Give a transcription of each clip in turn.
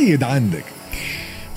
قيد عندك.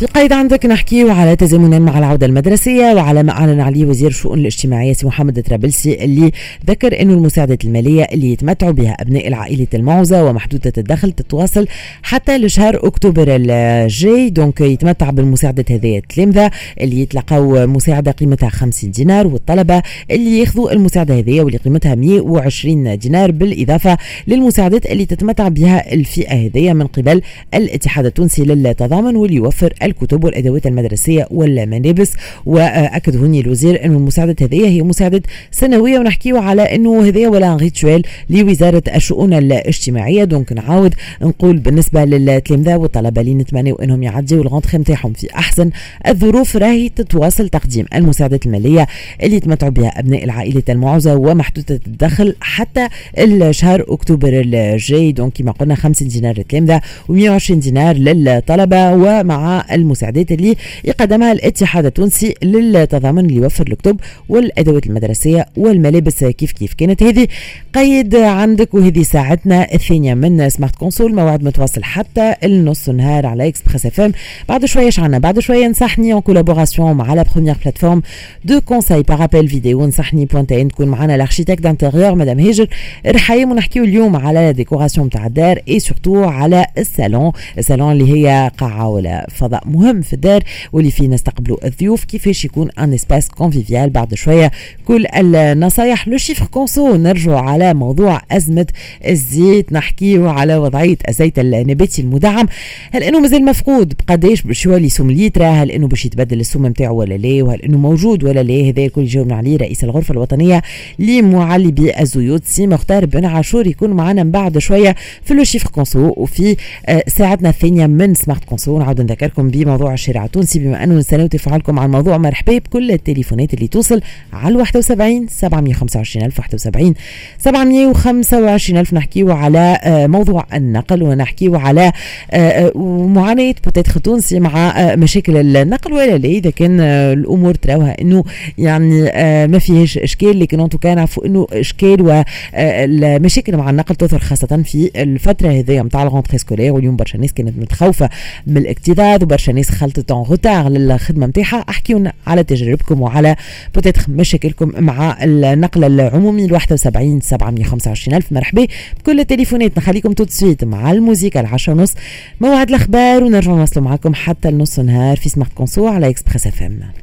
قيد عندك نحكي على تزامنا مع العودة المدرسية وعلى ما اعلن عليه وزير الشؤون الاجتماعية سي محمد ترابلسي اللي ذكر إنه المساعدات المالية اللي يتمتعوا بها أبناء العائلة المعوزة ومحدودة الدخل تتواصل حتى لشهر أكتوبر الجاي. donc يتمتع بالمساعدة هذه التلامذة اللي يتلقاو مساعدة قيمتها 50 دينار والطلبة اللي ياخذوا المساعدة هذه واللي قيمتها 120 دينار بالإضافة للمساعدات اللي تتمتع بها الفئة هذه من قبل الاتحاد التونسي للتضامن واللي يوفر الكتب والادوات المدرسية والملابس. وأكد هوني الوزير انه المساعده هذه هي مساعدة سنوية. ونحكيو على أنه هذه ولات rituel لوزارة الشؤون الاجتماعية. donc نعاود نقول بالنسبة للتلامذة والطلبة اللي نتمنوا أنهم يعديوا ال rentrée نتاعهم في أحسن الظروف. راهي تتواصل تقديم المساعدات المالية اللي يتمتعوا بها أبناء العائلة المعوزة ومحدودة الدخل حتى الشهر أكتوبر الجاي. donc كما قلنا 50 دينار للتلامذة و120 دينار للطلبة. ومع المساعدات اللي يقدمها الاتحاد التونسي للتضامن اللي يوفر الكتب والأدوات المدرسية والملابس كيف كيف. كانت هذه قيد عندك وهذه ساعتنا الثانية من Smart Conso موعد متواصل حتى النص نهار على Express FM بعد شوية شعنا بعد شوية نصحني en collaboration مع la première plateforme de conseils par appel vidéo نصحني point tn تكون معنا ال architecte d'intérieur madame هاجر الرحايم ونحكيو اليوم على décoration تاع الدار et surtout على ال salon ال salon اللي هي قاعة ولا فضاء. مهم في الدار واللي فيه نستقبلوا الضيوف كيفاش يكون un espace convivial بعد شوية كل النصايح le chiffre conso نرجعوا على موضوع أزمة الزيت. نحكيو على وضعية الزيت النباتي المدعم. هل إنه مازال مفقود؟ بقداش باش يولي سوم ليترا هل إنه باش يتبدل السوم نتاعو ولا لا؟ وهل إنه موجود ولا لا؟ هذا الكل يجاوبنا عليه رئيس الغرفة الوطنية لمعلبي الزيوت سي مختار بن عاشور يكون معنا من بعد شوية في le chiffre conso وفي آه، ساعتنا الثانية من سمارت كونسو نعاود نذكركم بموضوع الشارع التونسي بما أنه نستناو تفاعلكم على الموضوع مرحبا بكل التليفونات اللي توصل على 71 725 ألف 71 725 ألف نحكيو على آه، موضوع النقل ونحكيو على آه، معاناة peut-être تونسي مع مشاكل النقل. ولا لا إذا كان الأمور تراوها إنه يعني ما فيهاش إشكال لكن أنتو كان نعرفوا إنه إشكال والمشاكل مع النقل تظهر خاصة في الفترة هذه نتاع ال rentrée scolaire واليوم برشا ناس كانت متخوفة من الاكتظاظ وبرشا ناس خلطت en retard للخدمة نتاعها احكيونا على تجاربكم وعلى peut-être مشاكلكم مع النقل العمومي ل 71 725 ألف. مرحبا بكل التليفونات نخليكم tout de suite مع الموسيقى العشرة ونص موعد الأخبار ونرجع نوصلوا معكم حتى النص نهار في Smart Conso على Express FM